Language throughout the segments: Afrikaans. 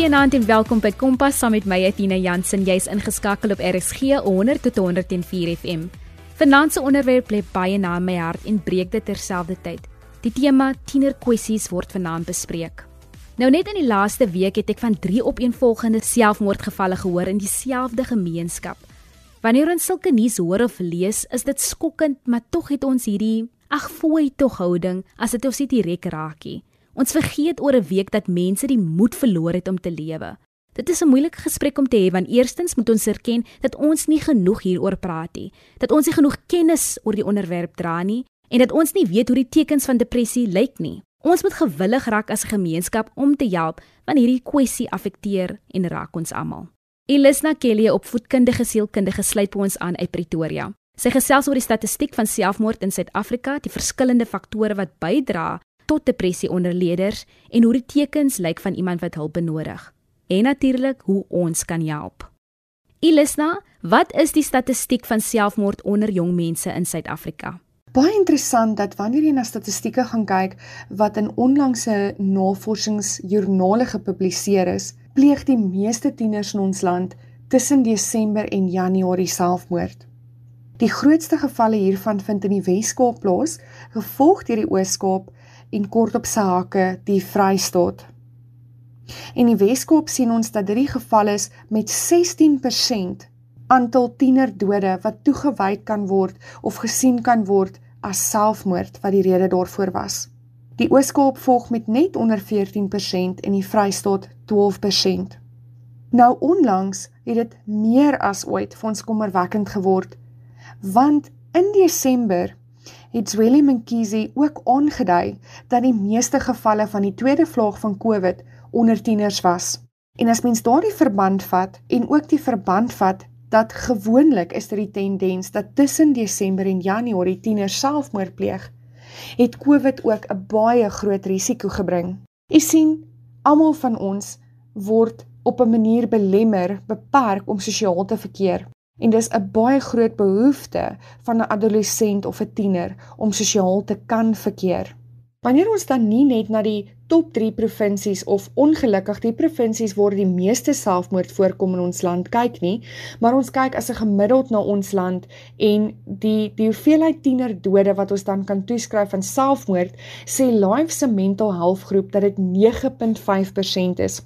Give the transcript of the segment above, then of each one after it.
Goeienaand en welkom by Kompas saam met my Athena Jansen. Jy's ingeskakel op RSG 100 tot 104 FM. Vanaand se onderwerp lê baie na my hart en breek dit terselfdertyd. Die tema tienerkwessies word vanaand bespreek. Nou net in die laaste week het ek van 3 opeenvolgende selfmoordgevalle gehoor in dieselfde gemeenskap. Wanneer ons sulke nuus hoor of lees, is dit skokkend, maar tog het ons hierdie ag fooi tog houding as dit ons nie direk raakie. Ons vergeet oor 'n week dat mense die moed verloor het om te lewe. Dit is 'n moeilike gesprek om te hê want eerstens moet ons erken dat ons nie genoeg hieroor praat nie, dat ons nie genoeg kennis oor die onderwerp dra nie en dat ons nie weet hoe die tekens van depressie lyk nie. Ons moet gewillig raak as 'n gemeenskap om te help want hierdie kwessie affekteer en raak ons almal. Elisna Kelly, opvoedkundige sielkundige, sluit by ons aan uit Pretoria. Sy gesels oor die statistiek van selfmoord in Suid-Afrika, die verskillende faktore wat bydra tot depressie onder leerders en hoe die tekens lyk van iemand wat hulp benodig. En natuurlik hoe ons kan help. Ilisna, wat is die statistiek van selfmoord onder jong mense in Suid-Afrika? Baie interessant dat wanneer jy na statistieke gaan kyk wat in onlangse navorsingsjoernale gepubliseer is, pleeg die meeste tieners in ons land tussen Desember en Januarie selfmoord. Die grootste gevalle hiervan vind in die Wes-Kaap plaas, gevolg deur die Oos-Kaap en kort op sy hake die Vrystaat. In die Wes-Kaap sien ons dat dit die geval is met 16% aantal tienerdode wat toegewy kan word of gesien kan word as selfmoord wat die rede daarvoor was. Die Oos-Kaap volg met net onder 14% en die Vrystaat 12%. Nou onlangs het dit meer as ooit vir ons kommerwekkend geword want in Desember het Zweli Mkhize ook aangedui dat die meeste gevalle van die tweede vlaag van COVID onder tieners was. En as mens daardie verband vat en ook die verband vat dat gewoonlik is dit die tendens dat tussen Desember en Januarie tieners selfmoord pleeg, het COVID ook 'n baie groot risiko gebring. U sien, almal van ons word op 'n manier belemmer, beperk om sosiaal te verkeer. En dis 'n baie groot behoefte van 'n adolessent of 'n tiener om sosiaal te kan verkeer. Wanneer ons dan nie net na die top 3 provinsies of ongelukkig die provinsies waar die meeste selfmoord voorkom in ons land kyk nie, maar ons kyk as 'n gemiddeld na ons land en die die hoeveelheid tienerdode wat ons dan kan toeskryf aan selfmoord, sê Life se mental health groep dat dit 9.5% is.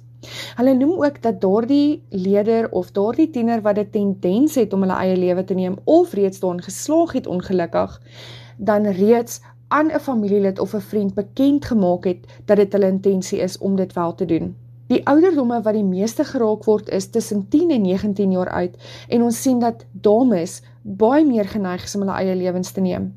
Hulle noem ook dat daardie leier of daardie tiener wat 'n tendens het om hulle eie lewe te neem of reeds daarin geslaag het ongelukkig, dan reeds aan 'n familielid of 'n vriend bekend gemaak het dat dit hulle intensie is om dit wel te doen. Die ouderdomme wat die meeste geraak word is tussen 10 en 19 jaar oud en ons sien dat dames baie meer geneig is om hulle eie lewens te neem.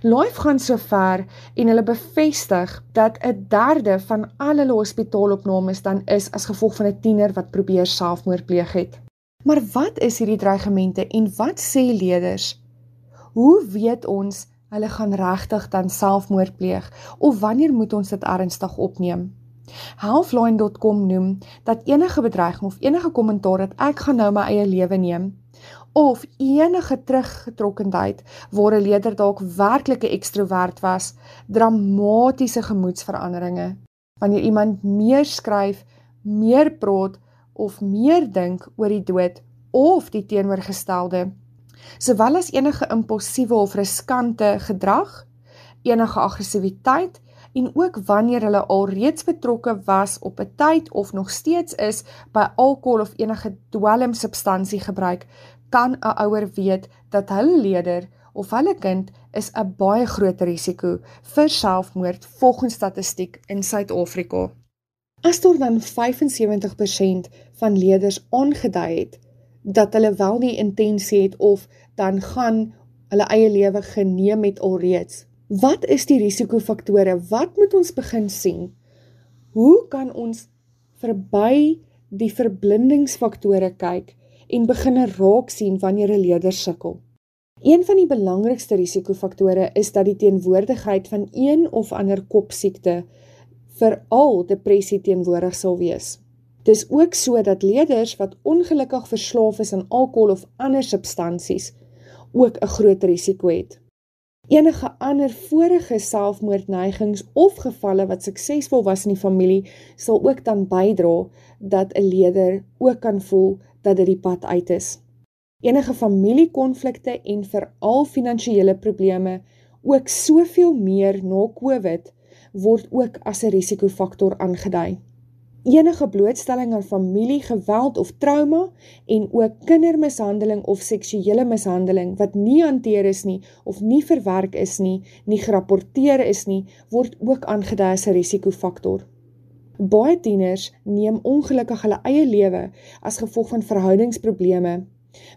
Life gaan so ver en hulle bevestig dat 'n derde van al hulle hospitaalopnames dan is as gevolg van 'n tiener wat probeer selfmoord pleeg het. Maar wat is hierdie dreigemente en wat sê leerders? Hoe weet ons hulle gaan regtig dan selfmoord pleeg of wanneer moet ons dit ernstig opneem? Healthline.com noem dat enige bedreiging of enige kommentaar dat ek gaan nou my eie lewe neem of enige teruggetrokkenheid waar 'n leier dalk werklik 'n ekstrovert was, dramatiese gemoedsveranderinge. Wanneer iemand meer skryf, meer praat of meer dink oor die dood of die teenoorgestelde, sowel as enige impulsiewe of riskante gedrag, enige aggressiwiteit en ook wanneer hulle alreeds betrokke was op 'n tyd of nog steeds is by alkohol of enige dwelmsubstansie gebruik, kan 'n ouer weet dat hulle leier of hulle kind is 'n baie groot risiko vir selfmoord volgens statistiek in Suid-Afrika. As daar dan 75% van leerders aangedui het dat hulle wel nie intensie het of dan gaan hulle eie lewe geneem het alreeds. Wat is die risikofaktore? Wat moet ons begin sien? Hoe kan ons verby die verblindingsfaktore kyk en beginne raak sien wanneer 'n leier sukkel. Een van die belangrikste risikofaktore is dat die teenwoordigheid van een of ander kopsiekte veral depressie teenwoordig sal wees. Dis ook so dat leerders wat ongelukkig verslaaf is aan alkohol of ander substansies ook 'n groot risiko het. Enige ander vorige selfmoordneigings of gevalle wat suksesvol was in die familie sal ook dan bydra dat 'n leier ook kan voel dat dit die pad uit is. Enige familiekonflikte en veral finansiële probleme ook soveel meer na COVID word ook as 'n risikofaktor aangedui. Enige blootstelling aan familiegeweld of trauma en ook kindermishandeling of seksuele mishandeling wat nie hanteer is nie of nie verwerk is nie, nie gerapporteer is nie, word ook aangedui as 'n risikofaktor. Baie tieners neem ongelukkig hulle eie lewe as gevolg van verhoudingsprobleme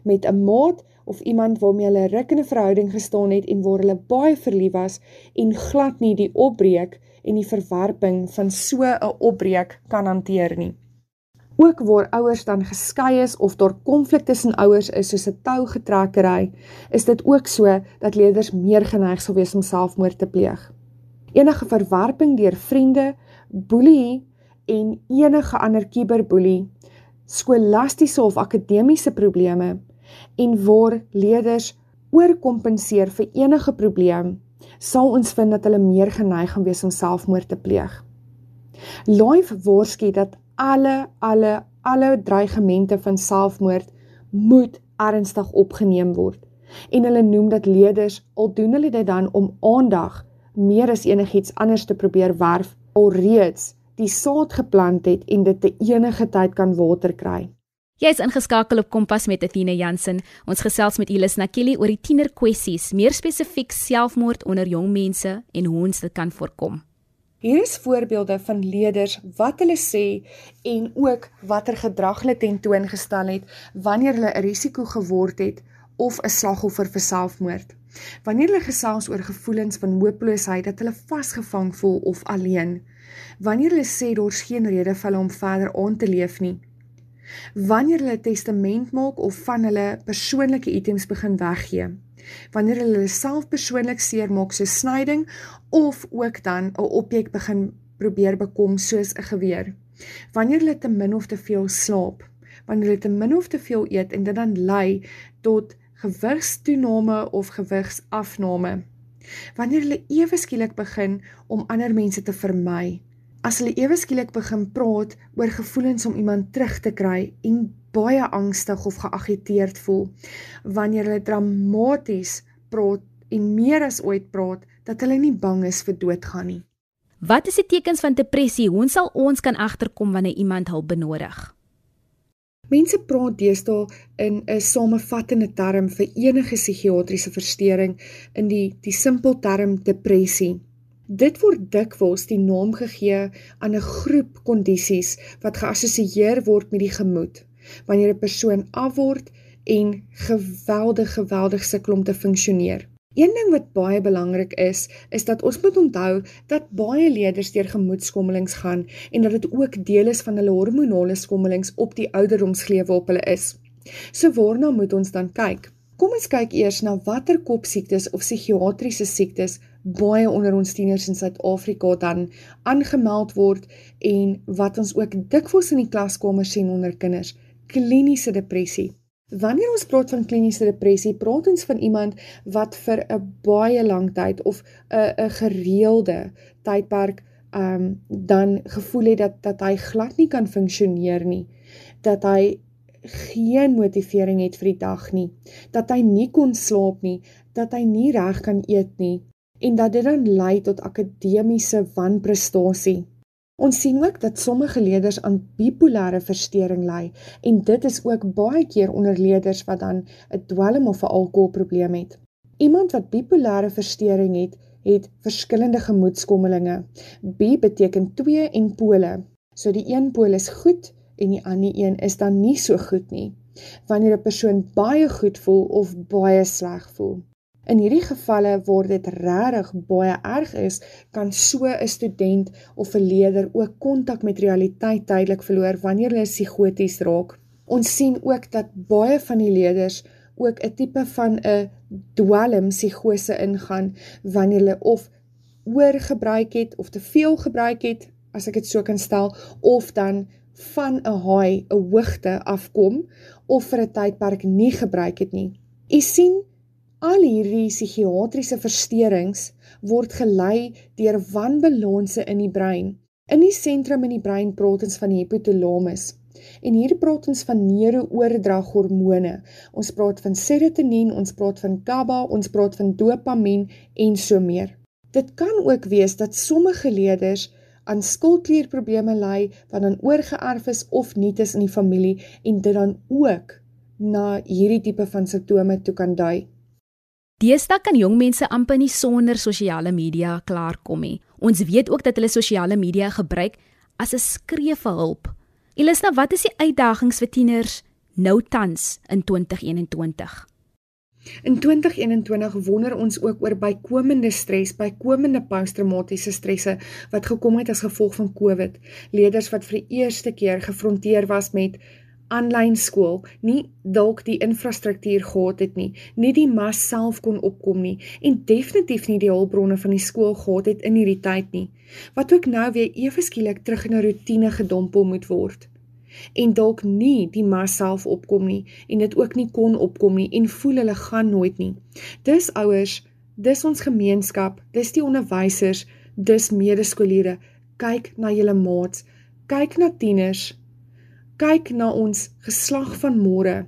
met 'n maat of iemand waarmee hulle ruk in 'n verhouding gestaan het en waar hulle baie verlief was en glad nie die opbreek en die verwerping van so 'n opbreek kan hanteer nie. Ook waar ouers dan geskei is of daar konflik tussen ouers is soos 'n tougetrekkery, is dit ook so dat leerders meer geneig sal wees om selfmoord te pleeg. Enige verwerping deur vriende, boelie en enige ander kiberboelie, skolastiese of akademiese probleme en waar leerders oorkompenseer vir enige probleem, sal ons vind dat hulle meer geneig gaan wees om selfmoord te pleeg. Life waarsku dat alle alle alle dreigemente van selfmoord moet ernstig opgeneem word. En hulle noem dat leerders al doen hulle dit dan om aandag meer as enigiets anders te probeer werf alreeds die saad geplant het en dit te enige tyd kan water kry. Jy is ingeskakel op Kompas met Athena Jansen. Ons gesels met Elis Nakili oor die tiener kwessies, meer spesifiek selfmoord onder jong mense en hoe ons dit kan voorkom. Hier is voorbeelde van leerders wat hulle sê en ook watter gedrag hulle tentoongestel het wanneer hulle 'n risiko geword het of 'n slagoffer vir selfmoord. Wanneer hulle gesels oor gevoelens van hooploosheid dat hulle vasgevang voel of alleen. Wanneer hulle sê daar's geen rede vir hulle om verder aan te leef nie wanneer hulle testament maak of van hulle persoonlike items begin weggee. Wanneer hulle self persoonlik seermaak so snyding of ook dan 'n objek begin probeer bekom soos 'n geweer. Wanneer hulle te min of te veel slaap, wanneer hulle te min of te veel eet en dit dan lei tot gewigstoename of gewigsafname. Wanneer hulle ewe skielik begin om ander mense te vermy, as hulle ewe skielik begin praat oor gevoelens om iemand terug te kry en baie angstig of geagiteerd voel wanneer hulle dramaties praat en meer as ooit praat dat hulle nie bang is vir doodgaan nie. Wat is die tekens van depressie? Hoe sal ons kan agterkom wanneer iemand hulp benodig? Mense praat deesdae in 'n samevattende term vir enige psigiatriese verstoring in die die simpel term depressie. Dit word dikwels die naam gegee aan 'n groep kondisies wat geassosieer word met die gemoed. Wanneer 'n persoon afword en geweldig geweldig sukkel om te funksioneer. Een ding wat baie belangrik is, is dat ons moet onthou dat baie leerders deur gemoedskommelings gaan en dat dit ook deel is van hulle hormonale skommelings op die ouderdomsglewe op hulle is. So waarna moet ons dan kyk? Kom ons kyk eers na watter kopsiektes of psigiatriese siektes baie onder ons tieners in Suid-Afrika dan aangemeld word en wat ons ook dikwels in die klaskamer sien onder kinders, kliniese depressie. Wanneer ons praat van kliniese depressie, praat ons van iemand wat vir 'n baie lang tyd of 'n 'n gereelde tydperk ehm um, dan gevoel het dat dat hy glad nie kan funksioneer nie, dat hy geen motivering het vir die dag nie, dat hy nie kon slaap nie, dat hy nie reg kan eet nie. En dat dit dan lei tot akademiese wanprestasie. Ons sien ook dat sommige leerders aan bipolêre verstoring ly en dit is ook baie keer onder leerders wat dan 'n dwelm of 'n alkoholprobleem het. Iemand wat bipolêre verstoring het, het verskillende gemoedskommelinge. Bi beteken twee en pole. So die een pool is goed en die ander een is dan nie so goed nie. Wanneer 'n persoon baie goed voel of baie sleg voel. In hierdie gevalle waar dit regtig baie erg is, kan so 'n student of 'n leerder ook kontak met realiteit tydelik verloor wanneer hulle psigoties raak. Ons sien ook dat baie van die leerders ook 'n tipe van 'n dwelm psigose ingaan wanneer hulle of oorgebruik het of te veel gebruik het, as ek dit so kan stel, of dan van 'n haai, 'n hoogte afkom of vir 'n tydperk nie gebruik het nie. U sien Al hierdie psigiatriese versteurings word gelei deur wanbalanse in die brein. In die sentrum in die brein praat ons van die hypothalamus. En hier praat ons van neurooordraghormone. Ons praat van serotonien, ons praat van GABA, ons praat van dopamien en so meer. Dit kan ook wees dat sommige leerders aan skildklierprobleme ly wat dan oorgeerf is of nie is in die familie en dit dan ook na hierdie tipe van simptome toe kan dui. Deesdae kan jong mense amper nie sonder sosiale media klaarkom nie. Ons weet ook dat hulle sosiale media gebruik as 'n skree vir hulp. Elisna, wat is die uitdagings vir tieners nou tans in 2021? In 2021 wonder ons ook oor bykomende stres, bykomende posttraumatiese stresse wat gekom het as gevolg van COVID. Leerders wat vir die eerste keer gefronteer was met aanlyn skool nie dalk die infrastruktuur gehad het nie, nie die mas self kon opkom nie en definitief nie die hulpbronne van die skool gehad het in hierdie tyd nie. Wat ook nou weer ewe skielik terug in 'n rotine gedompel moet word. En dalk nie die mas self opkom nie en dit ook nie kon opkom nie en voel hulle gaan nooit nie. Dis ouers, dis ons gemeenskap, dis die onderwysers, dis medeskooliere. Kyk na julle maats, kyk na tieners kyk na ons geslag van môre.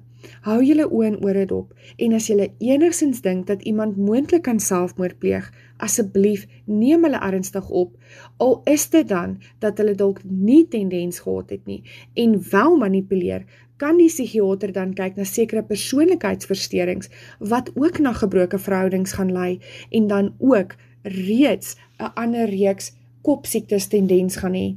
Hou julle oë en ore dop en as jy enigsins dink dat iemand moontlik kan selfmoord pleeg, asseblief neem hulle ernstig op. Al is dit dan dat hulle dalk nie tendens gehad het nie en wel manipuleer, kan die psigiater dan kyk na sekere persoonlikheidsversteurings wat ook na gebroke verhoudings gaan lei en dan ook reeds 'n ander reeks kopsiektes tendens gaan hê.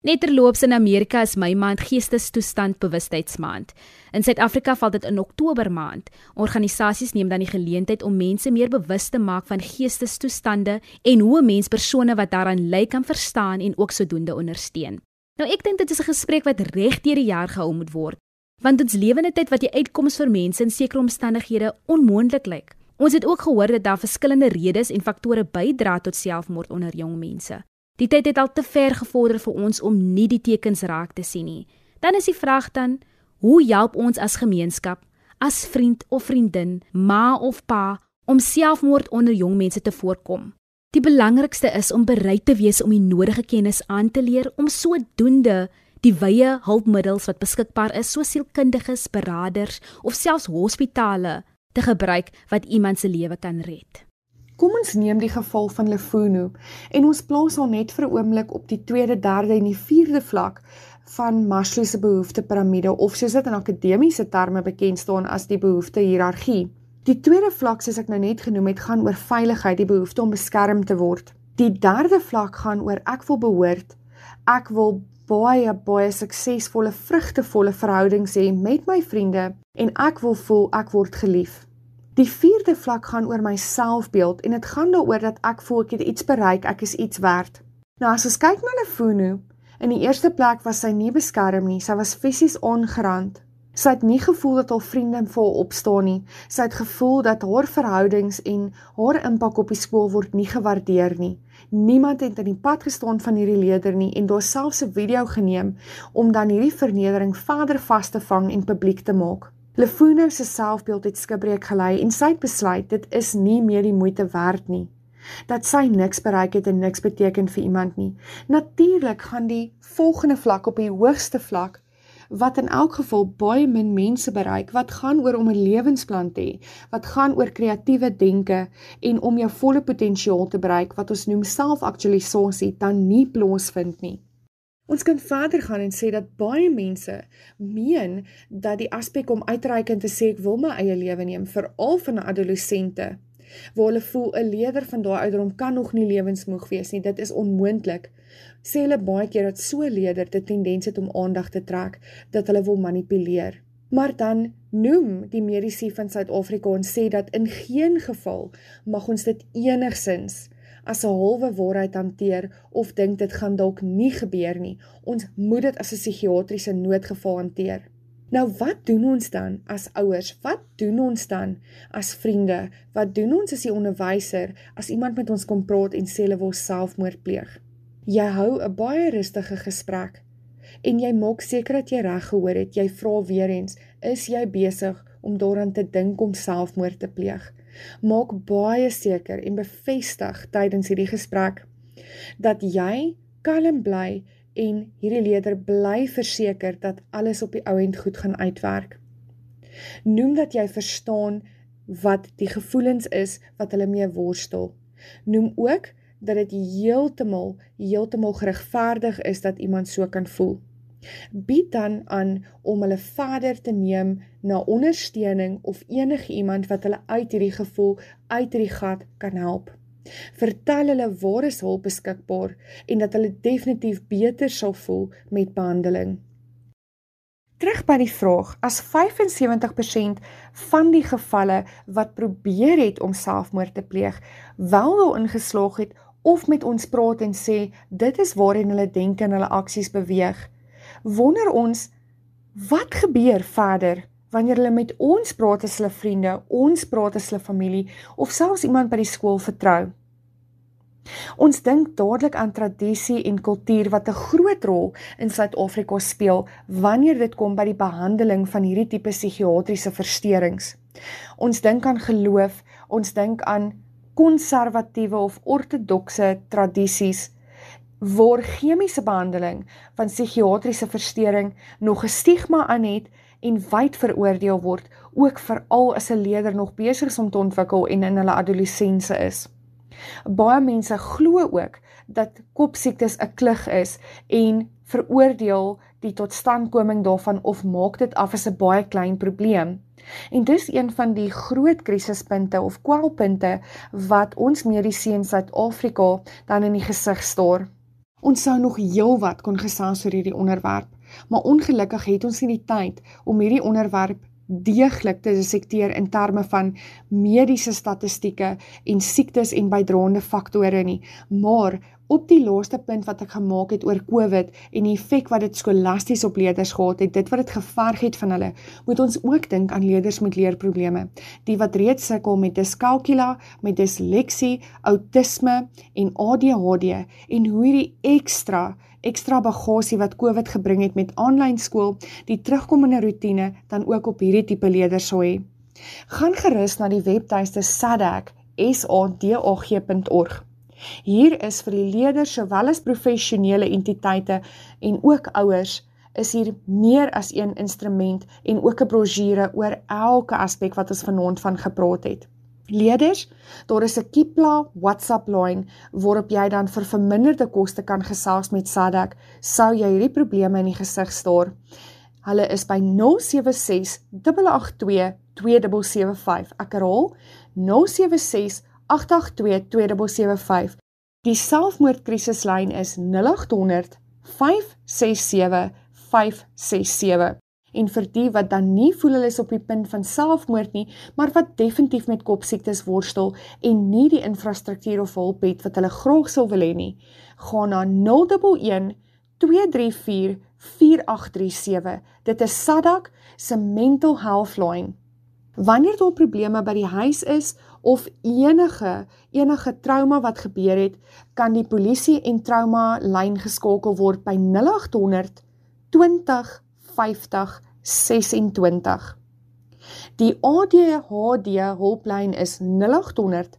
Netterloops in Amerika is my maand geestestoestand bewustheidsmaand. In Suid-Afrika val dit in Oktober maand. Organisasies neem dan die geleentheid om mense meer bewus te maak van geestestoestande en hoe 'n mens persone wat daaraan ly kan verstaan en ook sodoende ondersteun. Nou ek dink dit is 'n gesprek wat reg deur die jaar gehou moet word, want ons lewende tyd wat die uitkoms vir mense in sekere omstandighede onmoontlik lyk. Ons het ook gehoor dat daar verskillende redes en faktore bydra tot selfmoord onder jong mense. Die tyd het al te ver gevorder vir ons om nie die tekens raak te sien nie. Dan is die vraag dan, hoe help ons as gemeenskap, as vriend of vriendin, ma of pa om selfmoord onder jong mense te voorkom? Die belangrikste is om bereid te wees om die nodige kennis aan te leer om sodoende die wye hulpmiddels wat beskikbaar is, soos sielkundiges, beraders of selfs hospitale te gebruik wat iemand se lewe kan red. Kom ons neem die geval van Lefuno en ons plaas hom net vir 'n oomblik op die tweede, derde en die vierde vlak van Maslow se behoeftepiramide of soos dit in akademiese terme bekend staan as die behoeftehiërargie. Die tweede vlak soos ek nou net genoem het, gaan oor veiligheid, die behoefte om beskerm te word. Die derde vlak gaan oor ek wil behoort. Ek wil baie baie suksesvolle, vrugtevolle verhoudings hê met my vriende en ek wil voel ek word geliefd. Die vierde vlak gaan oor my selfbeeld en dit gaan daaroor dat ek voel ek het iets bereik, ek is iets werd. Nou as ons kyk na Lefunu, in die eerste plek was sy nie beskerm nie, sy was fisies ongerand. Sy het nie gevoel dat haar vriende vol opstaan nie. Sy het gevoel dat haar verhoudings en haar impak op die skool word nie gewaardeer nie. Niemand het in die pad gestaan van hierdie leerder nie en daar selfs 'n video geneem om dan hierdie vernedering verder vas te vang en publiek te maak. Lefuno se selfbeeld het skibreek gelei en sy het besluit dit is nie meer die moeite werd nie. Dat sy niks bereik het en niks beteken vir iemand nie. Natuurlik gaan die volgende vlak op die hoogste vlak wat in elk geval baie min mense bereik wat gaan oor om 'n lewensplan te hê, wat gaan oor kreatiewe denke en om jou volle potensiaal te bereik wat ons noem selfaktualisasie dan nie plaasvind nie. Ons kan verder gaan en sê dat baie mense meen dat die aspek om uitreikend te sê ek wil my eie lewe neem veral van adolessente waar hulle voel 'n leier van daai ouderdom kan nog nie lewensmoeg wees nie. Dit is onmoontlik. Sê hulle baie keer dat so 'n leier die tendens het om aandag te trek dat hulle wil manipuleer. Maar dan noem die mediese van Suid-Afrika en sê dat in geen geval mag ons dit enigsins as 'n halwe waarheid hanteer of dink dit gaan dalk nie gebeur nie. Ons moet dit as 'n psigiatriese noodgeval hanteer. Nou wat doen ons dan as ouers? Wat doen ons dan as vriende? Wat doen ons as die onderwyser as iemand met ons kom praat en sê hulle wil selfmoord pleeg? Jy hou 'n baie rustige gesprek en jy maak seker dat jy reg gehoor het. Jy vra weer eens, is jy besig om daaraan te dink om selfmoord te pleeg? Maak baie seker en bevestig tydens hierdie gesprek dat jy kalm bly en hierdie leier bly verseker dat alles op die ou end goed gaan uitwerk. Noem dat jy verstaan wat die gevoelens is wat hulle mee worstel. Noem ook dat dit heeltemal heeltemal geregverdig is dat iemand so kan voel. Bied dan aan om hulle verder te neem na ondersteuning of enige iemand wat hulle uit hierdie gevoel uit hierdie gat kan help. Vertel hulle waar is hulp beskikbaar en dat hulle definitief beter sal voel met behandeling. Terug by die vraag, as 75% van die gevalle wat probeer het om selfmoord te pleeg, wel daarin geslaag het of met ons praat en sê dit is waarheen hulle denk en hulle aksies beweeg, wonder ons wat gebeur verder wanneer hulle met ons praat as hulle vriende, ons praat as hulle familie of selfs iemand by die skool vertrou. Ons dink dadelik aan tradisie en kultuur wat 'n groot rol in Suid-Afrika speel wanneer dit kom by die behandeling van hierdie tipe psigiatriese versteurings. Ons dink aan geloof, ons dink aan konservatiewe of ortodokse tradisies waar chemiese behandeling van psigiatriese versteuring nog 'n stigma aan het en wyd veroordeel word, ook veral as 'n leier nog besig is om te ontwikkel en in hulle adolessensie is. Baie mense glo ook dat kopsiektes 'n klug is en veroordeel die totstandkoming daarvan of maak dit af as 'n baie klein probleem. En dis een van die groot krisispunte of kwelpunte wat ons mediese in Suid-Afrika dan in die gesig staar. Ons sou nog heelwat kon gesels oor hierdie onderwerp, maar ongelukkig het ons nie die tyd om hierdie onderwerp deeglik te dissekteer in terme van mediese statistieke en siektes en bydraende faktore nie, maar op die laaste punt wat ek gemaak het oor COVID en die effek wat dit skolasties op leerders gehad het, dit wat dit geverg het van hulle, moet ons ook dink aan leerders met leerprobleme, die wat reeds sukkel met dyskalkula, met disleksie, autisme en ADHD en hoe hierdie ekstra ekstra bagasie wat COVID gebring het met aanlyn skool, die terugkomende rotine dan ook op hierdie tipe leerders sou hê. Gaan gerus na die webtuiste sadag.org. Hier is vir die leerders sowel as professionele entiteite en ook ouers is hier meer as een instrument en ook 'n brosjure oor elke aspek wat ons vanaand van gepraat het. Leerders, daar is 'n Kipla WhatsApp lyn waarop jy dan vir verminderde koste kan gesels met Sadak, sou jy hierdie probleme in die gesig staar. Hulle is by 076 882 2775. Ek herhaal 076 882 2775. Die selfmoordkrisislyn is 0800 567 567 en vir die wat dan nie voel hulle is op die punt van selfmoord nie, maar wat definitief met kopsiektes worstel en nie die infrastruktuur of hulp het wat hulle graag sou wil hê nie, gaan na 011 234 4837. Dit is Sadak se mental health line. Wanneer daar probleme by die huis is of enige enige trauma wat gebeur het, kan die polisie en trauma lyn geskakel word by 0800 20 50 26. Die ADHD hulplyn is 0800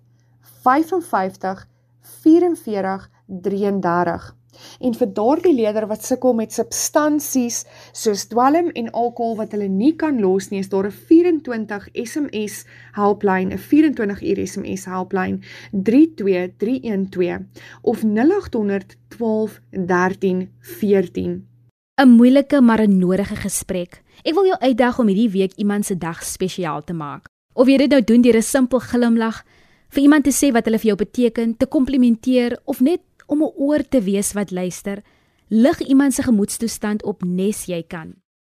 55 44 33. En vir daardie leerder wat sukkel met substansies soos dwelm en alkohol wat hulle nie kan los nie, is daar 'n 24 SMS helplyn, 'n 24 uur SMS helplyn 32312 of 0800 12 13 14. 'n moeilike maar 'n nodige gesprek. Ek wil jou uitdaag om hierdie week iemand se dag spesiaal te maak. Of jy dit nou doen deur 'n simpel glimlag, vir iemand te sê wat hulle vir jou beteken, te komplimenteer of net om 'n oor te wees wat luister, lig iemand se gemoedstoestand op nes jy kan.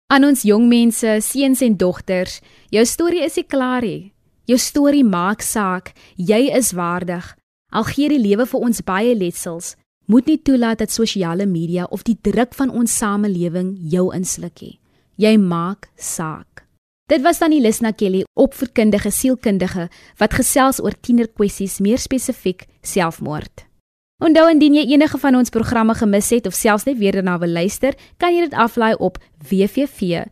Aan ons jong mense, seuns en dogters, jou storie is nie klaar nie. Jou storie maak saak. Jy is waardig. Al gee die lewe vir ons baie letsels, moet nie toelaat dat sosiale media of die druk van ons samelewing jou insluk nie. Jy maak saak. Dit was dan Elisna Kelly, opvoedkundige sielkundige wat gesels oor tienerkwessies, meer spesifiek selfmoord. Onthou indien jy enige van ons programme gemis het of selfs net weer daarna wil luister, kan jy dit aflaai op www.rsg.co.za.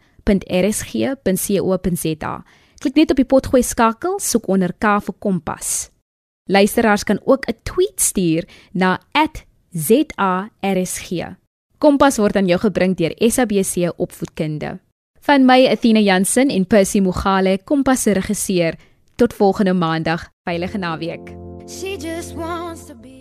Klik net op die potgooi skakel, soek onder K vir Kompas. Luisteraars kan ook 'n tweet stuur na @zarsg. Kompas word aan jou gebring deur SABC Opvoedkunde. Van my Athena Jansen en Percy Mogale, Kompas se regisseur. Tot volgende maandag. Veilige naweek. She just wants to be